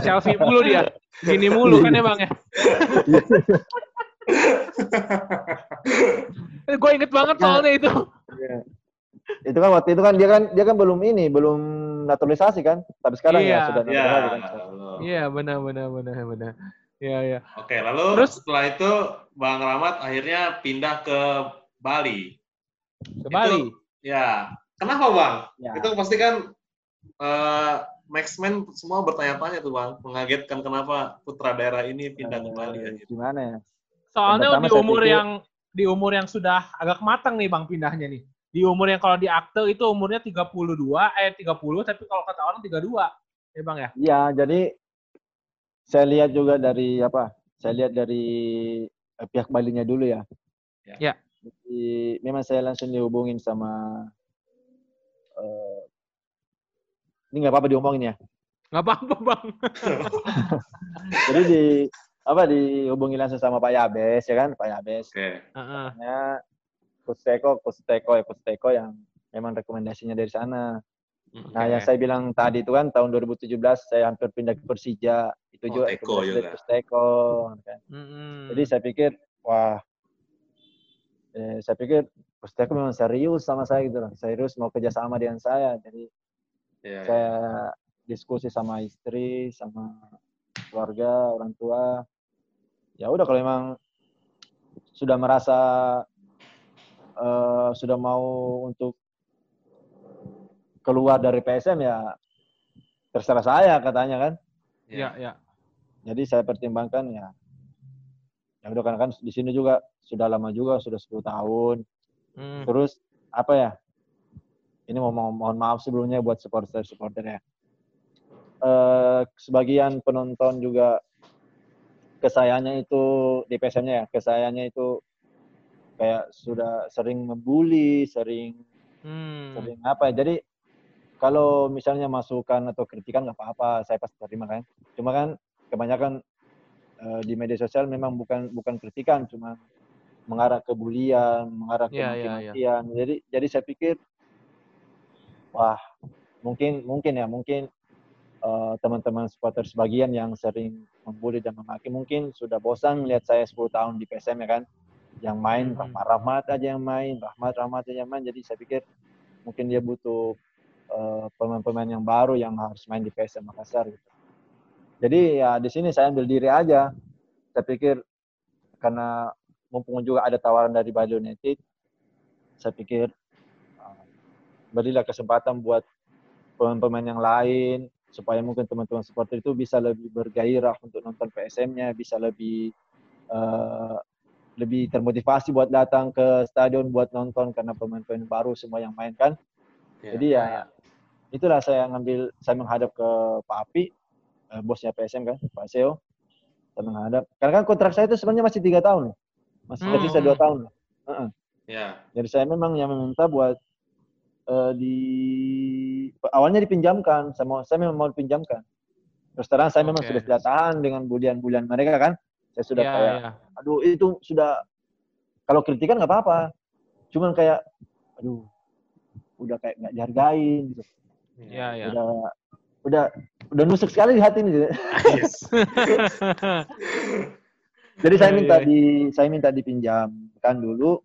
Selfie mulu dia. Gini mulu kan ya Bang ya. gue inget banget soalnya itu. Iya. Itu kan waktu itu kan dia kan dia kan belum ini, belum naturalisasi kan. Tapi sekarang Iya. ya sudah Ya. naturalisasi kan. lalu. Iya benar benar benar benar. Iya iya. Oke, lalu Terus? setelah itu Bang Rahmat akhirnya pindah ke Bali. Ke Bali. Ya, kenapa Bang? Ya. Itu pasti kan eh Maxman semua bertanya-tanya tuh Bang, mengagetkan kenapa putra daerah ini pindah ke Bali ya gitu. Gimana ya? Soalnya di umur pikir- yang di umur yang sudah agak matang nih Bang pindahnya nih. Di umur yang kalau di akte itu umurnya 32 eh 30 tapi kalau kata orang 32. Ya Bang ya? Iya, jadi saya lihat juga dari apa? Saya lihat dari eh, pihak Balinya dulu ya. Ya. Ya. Jadi memang saya langsung dihubungin sama eh, ini nggak apa-apa diomongin ya. Nggak apa-apa Bang. (laughs) Jadi di apa dihubungi langsung sama Pak Yabes ya kan, Pak Yabes. Oke. Heeh. Ya, Coach Teko, Coach Teko ya, Coach Teko yang memang rekomendasinya dari sana. Nah, Oke. yang saya bilang tadi itu kan tahun 2017 saya hampir pindah ke Persija. Itu Oh, juga Teko juga. Coach Teko. kan. Mm-mm. Jadi saya pikir, wah, eh, saya pikir Coach Teko memang serius sama saya gitu loh. Serius mau kerjasama dengan saya. Jadi Ya, ya. saya diskusi sama istri, sama keluarga, orang tua. Ya udah kalau memang sudah merasa eh, sudah mau untuk keluar dari PSM ya terserah saya katanya kan. Ya, ya. Jadi saya pertimbangkan ya. Ya udah kan kan di sini juga sudah lama juga sudah 10 tahun. Mm. Terus apa ya? Ini mau mohon, maaf sebelumnya buat supporter-supporter ya. Eh, sebagian penonton juga kesayangannya itu di PSM-nya ya, kesayangannya itu kayak sudah sering membuli, sering Hmm. sering apa ya. Jadi kalau misalnya masukan atau kritikan nggak apa-apa, saya pasti terima kan. Cuma kan kebanyakan eh, di media sosial memang bukan bukan kritikan, cuma mengarah ke bulian, mengarah ke iya, iya. maki-makian. Jadi jadi saya pikir wah mungkin mungkin ya mungkin eh, teman-teman supporter sebagian yang sering membuli dan memaki mungkin sudah bosan melihat saya 10 tahun di PSM ya kan? Yang main Mhm. rahmat-rahmat aja yang main rahmat-rahmat aja yang main. Jadi saya pikir mungkin dia butuh eh, pemain-pemain yang baru yang harus main di PSM Makassar gitu. Jadi ya di sini saya ambil diri aja. Saya pikir karena mumpung juga ada tawaran dari Bali United saya pikir uh, berilah kesempatan buat pemain-pemain yang lain supaya mungkin teman-teman supporter itu bisa lebih bergairah untuk nonton PSM-nya, bisa lebih uh, lebih termotivasi buat datang ke stadion buat nonton karena pemain-pemain baru semua yang main kan. Ya. Jadi ya itulah saya ngambil saya menghadap ke Pak Api, eh, bosnya PSM kan, Pak Seo. Saya menghadap. Karena kan kontrak saya itu sebenarnya masih tiga tahun, loh. masih Hmm. tersisa dua tahun. loh. Heeh. Ya. Jadi saya memang yang meminta buat eh, di awalnya dipinjamkan, saya mau saya memang mau dipinjamkan. Terus terang saya memang Oke. sudah tidak tahan dengan bulian-bulian mereka kan. Saya sudah Ya, kayak, ya. aduh itu sudah kalau kritikan nggak apa-apa. Cuman kayak, aduh, udah kayak nggak dihargain gitu. Ya, ya. Udah udah udah nusuk sekali di hati ini. gitu. Yes. (laughs) (laughs) Jadi saya Iya, minta iya. di saya minta dipinjamkan dulu.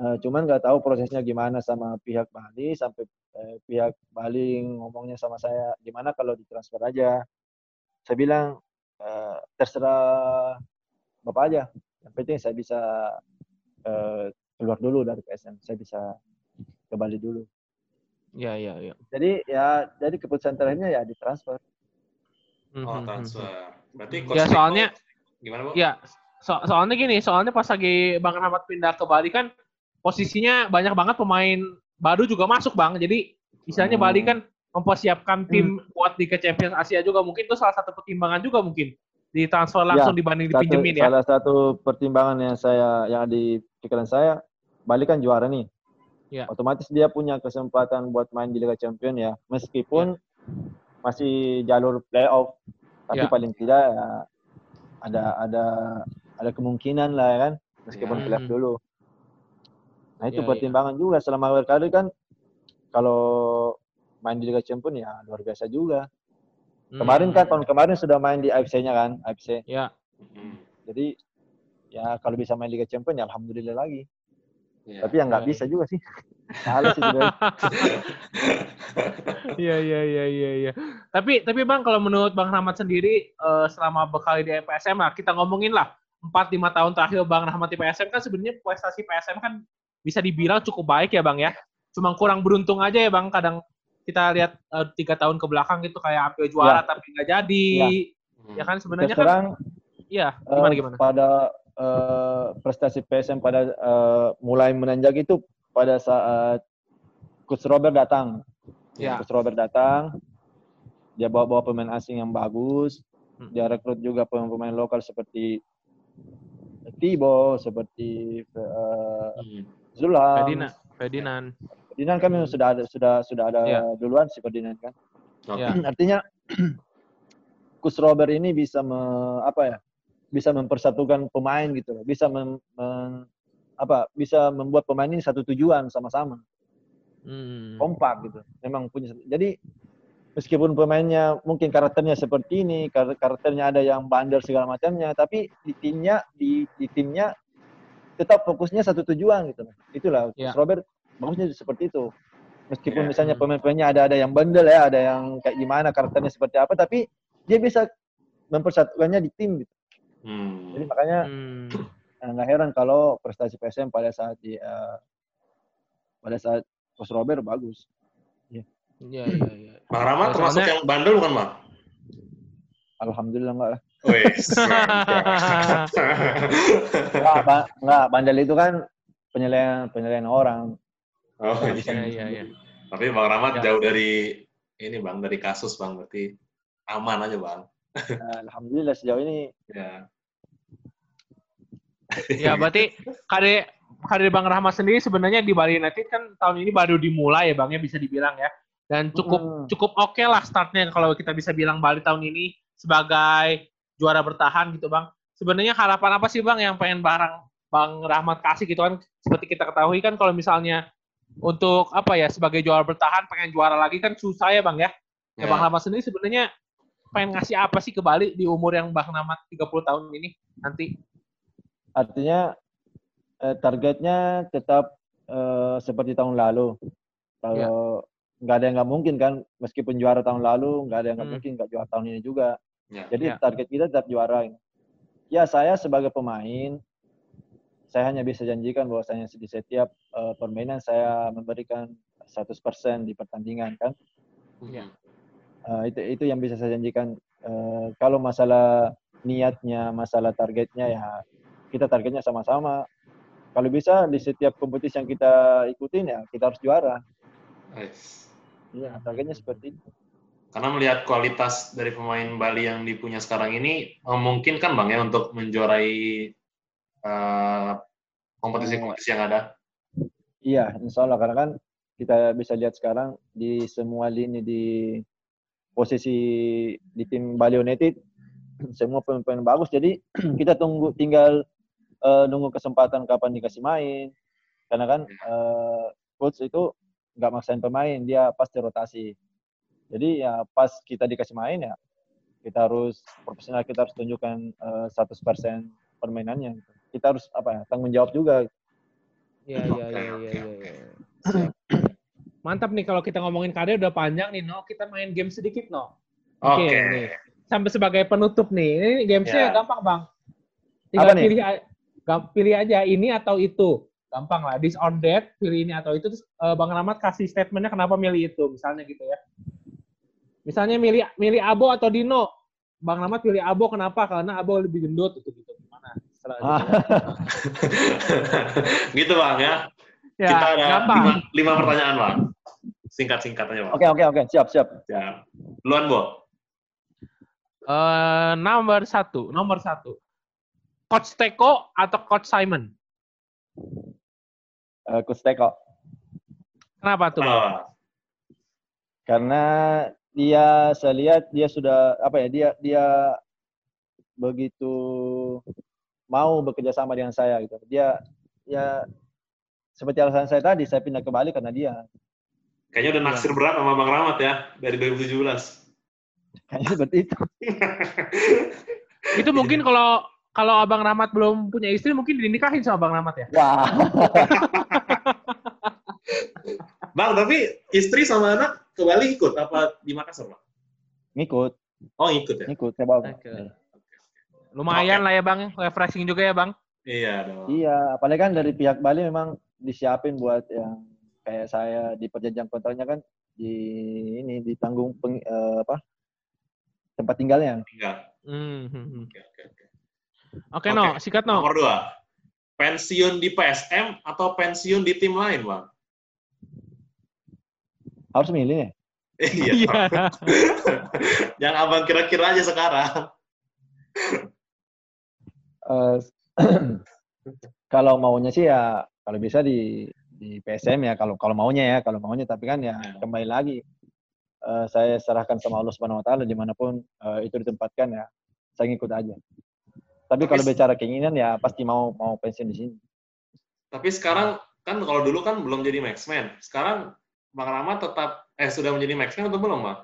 Eh, cuman nggak tahu prosesnya gimana sama pihak Bali sampai eh, pihak Bali ngomongnya sama saya gimana kalau ditransfer aja. Saya bilang eh, terserah bapak aja. Yang penting saya bisa eh, keluar dulu dari PSM. Saya bisa ke Bali dulu. Ya, ya, ya. Jadi ya jadi keputusan terakhirnya ya ditransfer. Hmm, Oh, hmm, hmm. transfer. Berarti Ya, soalnya gimana, Bu? Ya, so- soalnya gini, soalnya pas lagi Bang Rahmat pindah ke Bali kan posisinya banyak banget pemain baru juga masuk Bang. Jadi istilahnya Hmm. Bali kan mempersiapkan tim buat Liga Champions Asia juga mungkin itu salah satu pertimbangan juga mungkin di transfer langsung dibanding Satu, dipinjemin ya. salah satu pertimbangan yang saya yang di pikiran saya, Bali kan juara nih. Ya. Otomatis dia punya kesempatan buat main di Liga Champion ya, meskipun masih jalur playoff, tapi Ya. paling tidak ya, ada ada ada kemungkinan lah ya kan, meskipun Ya. playoff Hmm. dulu. Nah itu Ya, ya. pertimbangan juga selama berkarir kan, kalau main di Liga Champion ya luar biasa juga. Kemarin kan tahun kemarin sudah main di AFC-nya kan, AFC. Ya, Hmm. Jadi ya kalau bisa main Liga Champion ya alhamdulillah lagi. Ya. Tapi ya nggak Ya, bisa juga sih. Salah sih sebenarnya. (laughs) Iya iya iya iya iya. Tapi tapi Bang kalau menurut Bang Rahmat sendiri eh, selama berkali di PSM lah kita ngomongin lah 4 5 tahun terakhir Bang Rahmat di PSM kan sebenarnya prestasi PSM kan bisa dibilang cukup baik ya Bang ya. Cuma kurang beruntung aja ya Bang kadang kita lihat eh, tiga tahun ke belakang gitu kayak hampir juara Ya. tapi nggak jadi. Hmm. Ya kan sebenarnya kan iya eh, gimana gimana. pada eh, prestasi PSM pada eh, mulai menanjak itu pada saat Coach Robert datang. Ya. Coach Robert datang, dia bawa-bawa pemain asing yang bagus, Hmm. dia rekrut juga pemain-pemain lokal seperti Tibo, seperti Hmm. Zulham. Ferdinand Ferdinand. Ferdinand kami sudah ada sudah sudah ada Ya. duluan si Ferdinand kan. Oke. Ya. (clears throat) Artinya (clears throat) Coach Robert ini bisa me- apa ya? Bisa mempersatukan pemain gitu loh. Bisa mem- men- apa? Bisa membuat pemain ini satu tujuan sama-sama, Hmm. kompak gitu. Memang punya jadi meskipun pemainnya mungkin karakternya seperti ini, kar- karakternya ada yang bandel segala macamnya, tapi di timnya di, di timnya tetap fokusnya satu tujuan gitu loh. Itulah Ya. Robert bagusnya seperti itu. Meskipun Ya. misalnya Hmm. pemain-pemainnya ada ada yang bandel ya, ada yang kayak gimana karakternya seperti apa, tapi dia bisa mempersatukannya di tim gitu. Hmm. Jadi makanya Hmm. eh, nggak heran kalau prestasi PSM pada saat di eh, pada saat Coach Robert bagus. Iya iya iya. Bang Rahmat Ya, termasuk yang bandel bukan, Bang? Alhamdulillah enggak lah. Wes. (laughs) Enggak, ba- enggak, bandel itu kan penilaian penilaian orang. oh, Iya iya. iya iya. Tapi Bang Rahmat Ya. jauh dari ini Bang, dari kasus Bang, berarti aman aja Bang. Eh, Alhamdulillah sejauh ini Ya. Ya berarti karir karir Bang Rahmat sendiri sebenarnya di Bali United kan tahun ini baru dimulai ya Bang ya bisa dibilang ya. Dan cukup Mm. cukup oke lah startnya kalau kita bisa bilang Bali tahun ini sebagai juara bertahan gitu Bang. Sebenarnya harapan apa sih Bang yang pengen barang Bang Rahmat kasih gitu kan seperti kita ketahui kan kalau misalnya untuk apa ya sebagai juara bertahan pengen juara lagi kan susah ya Bang ya. Ya, Bang Rahmat sendiri sebenarnya pengen ngasih apa sih ke Bali di umur yang Bang Rahmat 30 tahun ini nanti? artinya eh, targetnya tetap eh, seperti tahun lalu. Kalau nggak ada yang nggak mungkin kan, meskipun juara tahun lalu, nggak ada yang nggak Hmm. mungkin nggak juara tahun ini juga. Ya. Jadi Ya. target kita tetap juara. Ya saya sebagai pemain, saya hanya bisa janjikan bahwasanya di setiap eh, permainan saya memberikan 100% di pertandingan kan. Ya. Eh, itu itu yang bisa saya janjikan. Eh, kalau masalah niatnya, masalah targetnya ya kita targetnya sama-sama. Kalau bisa di setiap kompetisi yang kita ikutin ya kita harus juara. Wes. Iya, targetnya seperti itu. Karena melihat kualitas dari pemain Bali yang dipunya sekarang ini memungkinkan Bang ya untuk menjuarai eh, kompetisi-kompetisi yang ada. Iya, insya Allah karena kan kita bisa lihat sekarang di semua lini di posisi di tim Bali United (clears throat) semua pemain-pemain bagus. Jadi (clears throat) kita tunggu tinggal eh, nunggu kesempatan kapan dikasih main. Karena kan eh, coach itu nggak maksain pemain, dia pasti rotasi. Jadi ya pas kita dikasih main ya kita harus profesional, kita harus tunjukkan eh, 100% permainannya. Kita harus apa ya tanggung jawab juga. Iya iya iya iya iya. Mantap nih kalau kita ngomongin karir udah panjang nih, No. Kita main game sedikit, No. Oke. Oke, nih. Sampai sebagai penutup nih. Ini gamesnya Ya. gampang, Bang. Tinggal Apa nih? pilih a- gam- pilih aja ini atau itu. Gampang lah. This or that, pilih ini atau itu. Terus eh, Bang Rahmat kasih statementnya kenapa milih itu. Misalnya gitu ya. Misalnya milih milih Abo atau Dino. Bang Rahmat pilih Abo kenapa? Karena Abo lebih gendut itu gitu. Gimana? Ah, (laughs) gitu bang ya. Ya, Kita ada gampang. lima, lima pertanyaan bang. Singkat-singkat aja bang. Oke oke oke siap siap. Ya. Luan Bo. Eh, nomor satu, nomor satu. Coach Teko atau Coach Simon? Eh, Coach Teko. Kenapa tuh? Bang? Oh, karena dia saya lihat dia sudah apa ya dia dia begitu mau bekerja sama dengan saya gitu dia ya seperti alasan saya tadi saya pindah ke Bali karena dia kayaknya udah naksir berat sama Bang Rahmat ya dari 2017. (laughs) kayaknya seperti itu Itu mungkin kalau kalau Abang Rahmat belum punya istri mungkin dinikahin sama Bang Rahmat ya? wah (laughs) Bang, tapi istri sama anak ke Bali ikut apa di Makassar, Bang? ngikut Oh, ikut ya? ngikut saya bawa Oke. Lumayan lah ya Bang, refreshing juga ya Bang. Iya dong. iya apalagi kan dari pihak Bali memang disiapin buat yang kayak saya di perjanjian kontraknya kan di ini ditanggung peng, eh, apa tempat tinggalnya Enggak. Hmm, hmm, hmm. Oke, oke, oke. Oke Oke. no, sikat no. Nomor dua. Pensiun di PSM atau pensiun di tim lain, Bang? Harus milih ya Iya. Iya. (laughs) Yang abang kira-kira aja sekarang. Eh, (clears throat) kalau maunya sih ya kalau bisa di di PSM ya kalau kalau maunya ya kalau maunya tapi kan ya Ya. kembali lagi eh, saya serahkan sama Allah Subhanahu Wa Taala di mana pun eh, itu ditempatkan ya saya ngikut aja. Tapi Tapi kalau bicara keinginan ya pasti mau mau pensiun di sini. Tapi sekarang kan kalau dulu kan belum jadi maxman. Sekarang Bang Rahmat tetap eh sudah menjadi maxman atau belum, Bang?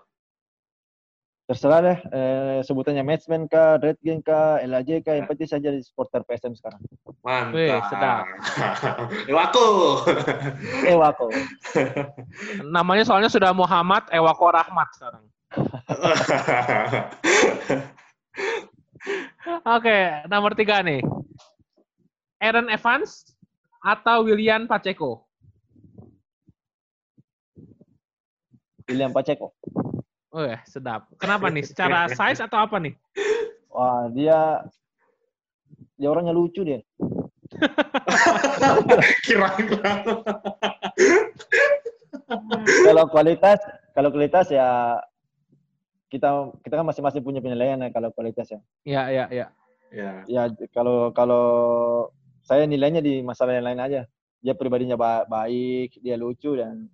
Terserah deh eh, sebutannya matchman kah, red game kah, LAJ kah, yang penting saya jadi supporter PSM sekarang. Mantap. Wih, sedap. (laughs) Ewaku. Eh wako. (laughs) Namanya soalnya sudah Muhammad Ewako Rahmat sekarang. (laughs) Oke, nomor tiga nih. Aaron Evans atau William Pacheco? William Pacheco. Oh ya, sedap. Kenapa nih? Secara (laughs) size atau apa nih? Wah dia dia orangnya lucu dia. (laughs) Kirain kalau kualitas kalau kualitas ya kita kita kan masing-masing punya penilaian ya kalau kualitas ya. Ya, ya, ya. Ya. Ya kalau kalau saya nilainya di masalah yang lain aja. Dia pribadinya ba- baik, dia lucu dan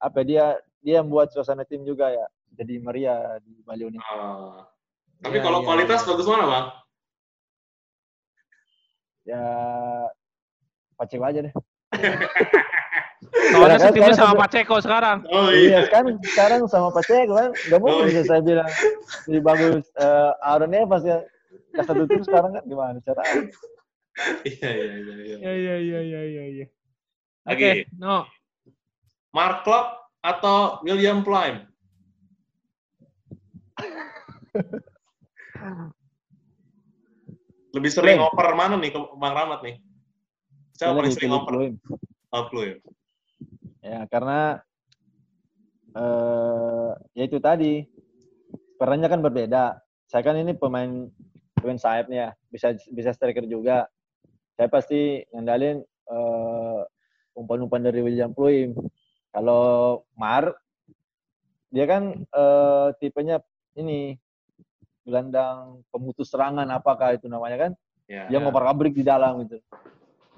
apa dia dia membuat suasana tim juga ya jadi meriah di Bali ini. Oh. Tapi Ya, kalau ya, kualitas bagus mana, Bang? Ya Pacheco aja deh. Soalnya setimnya sama Pacheco sekarang. Oh Iya, iya. sekarang sekarang sama Pacheco kan nggak Oh, mungkin iya. bisa saya bilang lebih bagus eh Aaron Evans ya satu tim sekarang kan gimana cara? Iya, iya, iya, iya. Ya, ya, ya, ya, ya, ya. Oke, Lagi. no. Mark Klopp atau William Plym? (laughs) Lebih sering Plym. oper mana nih ke Bang Rahmat nih? Saya paling lebih sering oper? Plum. Oh. Ya karena eh ya itu tadi perannya kan berbeda. Saya kan ini pemain pemain sayap nih ya, bisa bisa striker juga. Saya pasti ngandalin eh, umpan-umpan dari William Pluim. Kalau Mar dia kan eh, tipenya ini gelandang pemutus serangan apakah itu namanya kan? Ya. Dia ngoper-abrik di dalam gitu.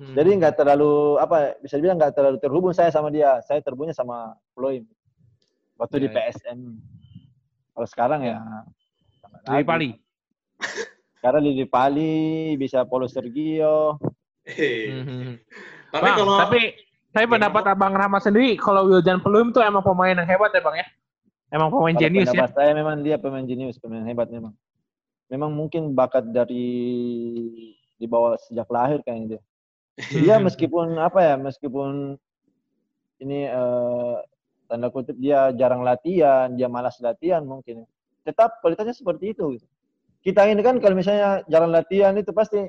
Hmm. Jadi nggak terlalu apa bisa dibilang nggak terlalu terhubung saya sama dia. Saya terhubungnya sama Floyd waktu di Ya, ya. PSM. Kalau sekarang ya lagi. Pali. Sekarang di Pali bisa Paulo Sergio. Hei. Mhm. Tapi Bang, kalau tapi saya Gimana, pendapat Abang Rahmat sendiri, kalau Wildan Pelum tuh emang pemain yang hebat ya Bang ya? Emang pemain jenius ya? saya memang dia pemain jenius, pemain hebat memang. Memang mungkin bakat dari di bawah sejak lahir kayaknya dia. Dia (laughs) meskipun apa ya, meskipun ini eh, tanda kutip dia jarang latihan, dia malas latihan mungkin. Tetap kualitasnya seperti itu. gitu. Kita ini kan kalau misalnya jarang latihan itu pasti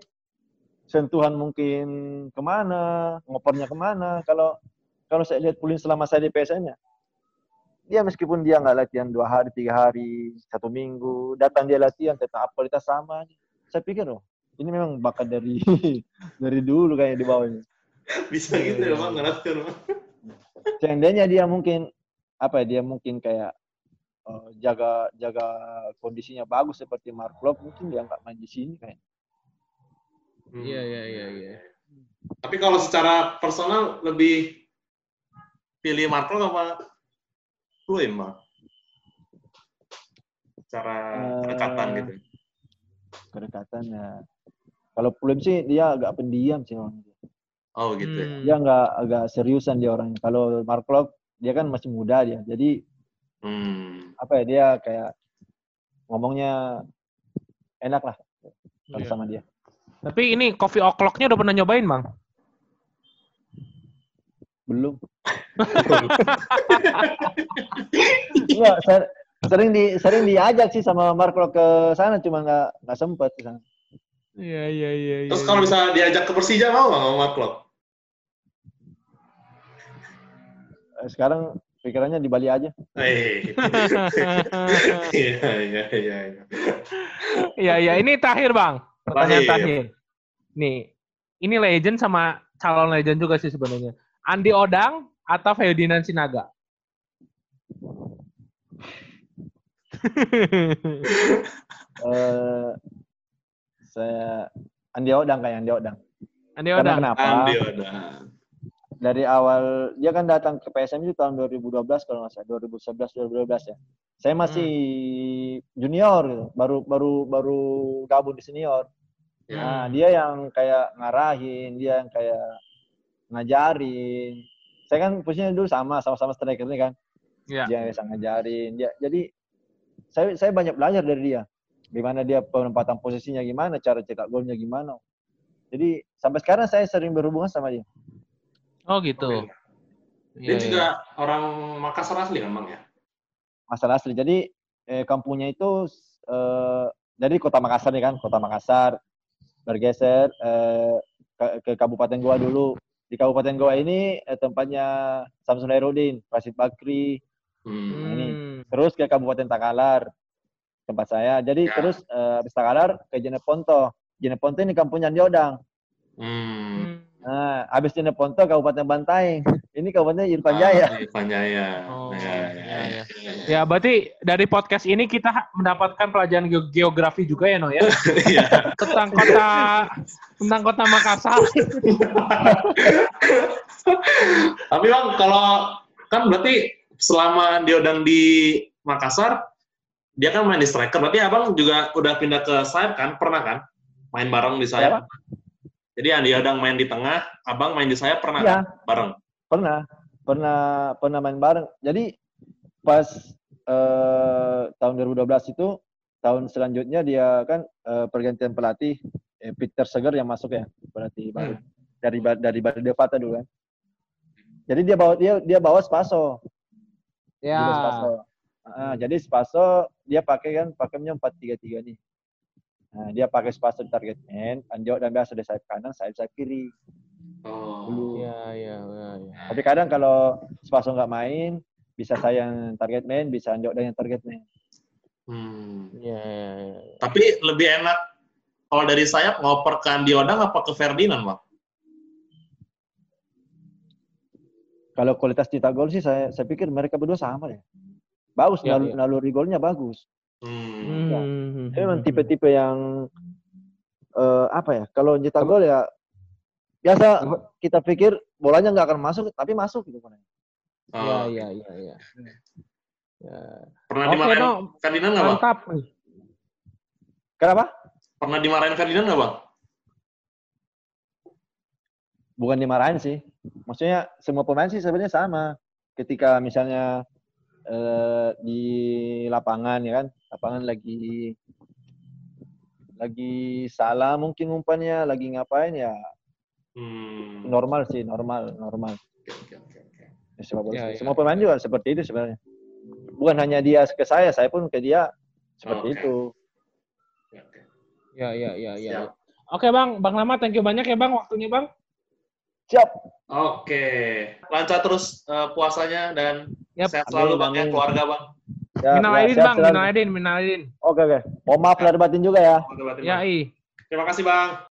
sentuhan mungkin ke mana, ngopernya ke mana. Kalau kalau saya lihat Pulin selama saya di PSN ya, dia meskipun dia nggak latihan dua hari, tiga hari, satu minggu, datang dia latihan tetap kualitas sama. Saya pikir loh, ini memang bakat dari (laughs) dari dulu kayak di bawahnya. Bisa gitu ya bang, bang. Seandainya dia mungkin apa ya, dia mungkin kayak uh, jaga jaga kondisinya bagus seperti Mark Klopp, mungkin dia nggak main di sini kayak. Hmm. Iya iya iya iya. Tapi kalau secara personal lebih pilih Marco apa Fluim, Bang? Secara Eh, kedekatan gitu. Kedekatan ya. Kalau Pulim sih dia agak pendiam sih orangnya. Oh gitu ya. Hmm. Dia nggak agak seriusan dia orangnya. Kalau Mark Klopp dia kan masih muda dia. Jadi Hmm. apa ya dia kayak ngomongnya enak lah kalau Iya. sama dia. Tapi ini coffee o'clock-nya udah pernah nyobain, Bang? Belum. Enggak, ser- sering di sering diajak sih sama Mark Klopp ke sana cuma nggak nggak sempet ke sana. Iya iya iya. Terus kalau bisa diajak ke Persija mau nggak sama Mark Klopp? Eh, Sekarang pikirannya di Bali aja. Eh. Iya iya iya. iya. Iya iya, ini terakhir, Bang. Pertanyaan Terakhir. Nih, ini legend sama calon legend juga sih sebenarnya. Andi Odang atau Ferdinand Sinaga? (laughs) Eh saya Andi Odang kayak Andi Odang. Andi Karena Odang. kenapa? Andi udah. Dari awal dia kan datang ke PSM itu tahun 2012 kalau nggak salah 2011 2012 ya. Saya masih junior gitu, baru baru baru gabung di senior. Ya. Nah, dia yang kayak ngarahin, dia yang kayak ngajarin. Saya kan posisinya dulu sama, sama-sama striker ini kan. Iya. Dia yang bisa ngajarin. Dia, jadi saya saya banyak belajar dari dia. Gimana dia penempatan posisinya gimana, cara cetak golnya gimana. Jadi sampai sekarang saya sering berhubungan sama dia. Oh gitu. Oke. Iya, Dia iya. juga orang Makassar asli kan bang ya? Masalah asli. Jadi eh, kampungnya itu eh, dari kota Makassar nih kan, kota Makassar bergeser eh, ke, ke Kabupaten Goa dulu. Di Kabupaten Goa ini eh, tempatnya Samsul Herudin, Rasid Bakri, Hmm. ini. Hmm. terus ke Kabupaten Takalar tempat saya. Jadi Ya. terus eh, habis Takalar ke Jeneponto. Jeneponto ini kampungnya Diodang. Hmm. Nah, habis Jeneponto Kabupaten Bantaeng. Ini Kabupaten Irfan Jaya. Ah, Irfan Jaya. Oh, Ya, ya, iya, ya, iya. ya. Ya, berarti dari podcast ini kita mendapatkan pelajaran ge- geografi juga ya, No ya? (laughs) Iya. Tentang kota tentang kota Makassar. (laughs) Tapi bang, kalau kan berarti selama Diodang di Makassar, dia kan main di striker. Berarti abang juga udah pindah ke sayap kan? Pernah kan? Main bareng di sayap. Jadi Andi Diodang main di tengah, abang main di sayap pernah kan? Bareng. Pernah, pernah, pernah main bareng. Jadi pas eh, tahun 2012 itu, tahun selanjutnya dia kan eh, pergantian pelatih eh, Peter Seger yang masuk ya, pelatih baru dari dari Bali Devata dulu kan. Jadi dia bawa dia dia bawa Spaso, Ya. dulu Spaso. Ah, jadi Spaso dia pakai kan pakainya 4-3-3 nih. Nah, dia pakai Spaso di target man, Anjo dan biasa di sayap kanan, sayap sayap kiri. Oh. Dulu. Iya, iya, iya, iya. Tapi kadang kalau Spaso nggak main, bisa saya yang target man, bisa Anjo dan yang target man. Hmm. Iya, iya, iya. Tapi lebih enak kalau dari sayap ngoper ke Andi Odang apa ke Ferdinand, Bang? Kalau kualitas cetak gol sih saya saya pikir mereka berdua sama ya. Bagus, Iya, naluri, iya. naluri golnya bagus. Hmm. Ya. Hmm. Dia memang tipe-tipe yang eh, apa ya? Kalau cetak gol ya biasa kita pikir bolanya nggak akan masuk, tapi masuk gitu kan. Iya, Oh, iya, iya, iya. Ya. Pernah Oke, dimarahin no. Ferdinand nggak, Bang? Mantap. Kenapa? Pernah dimarahin Ferdinand nggak, Bang? Bukan dimarahin sih. Maksudnya semua pemain sih sebenarnya sama. Ketika misalnya eh, di lapangan ya kan, lapangan lagi lagi salah mungkin umpannya, lagi ngapain ya Hmm. normal sih, normal, normal. Oke, oke, oke, oke. Ya, Ya, ya, Semua ya, pemain juga seperti itu sebenarnya. Bukan hanya dia ke saya, saya pun ke dia seperti Oke. itu. Oke, oke. Ya, ya, ya, ya. Siap. Oke, Bang. Bang Lama, thank you banyak ya, Bang, waktunya, Bang. Siap. Oke. Lancar terus uh, puasanya dan Yap. sehat selalu Amin, Bang ya, keluarga Bang. Ya, Minal ya, aidin bang, minal aidin, minal aidin. Oke, oke. Mohon maaf lahir batin juga ya. Batin, Ya i. Terima kasih Bang.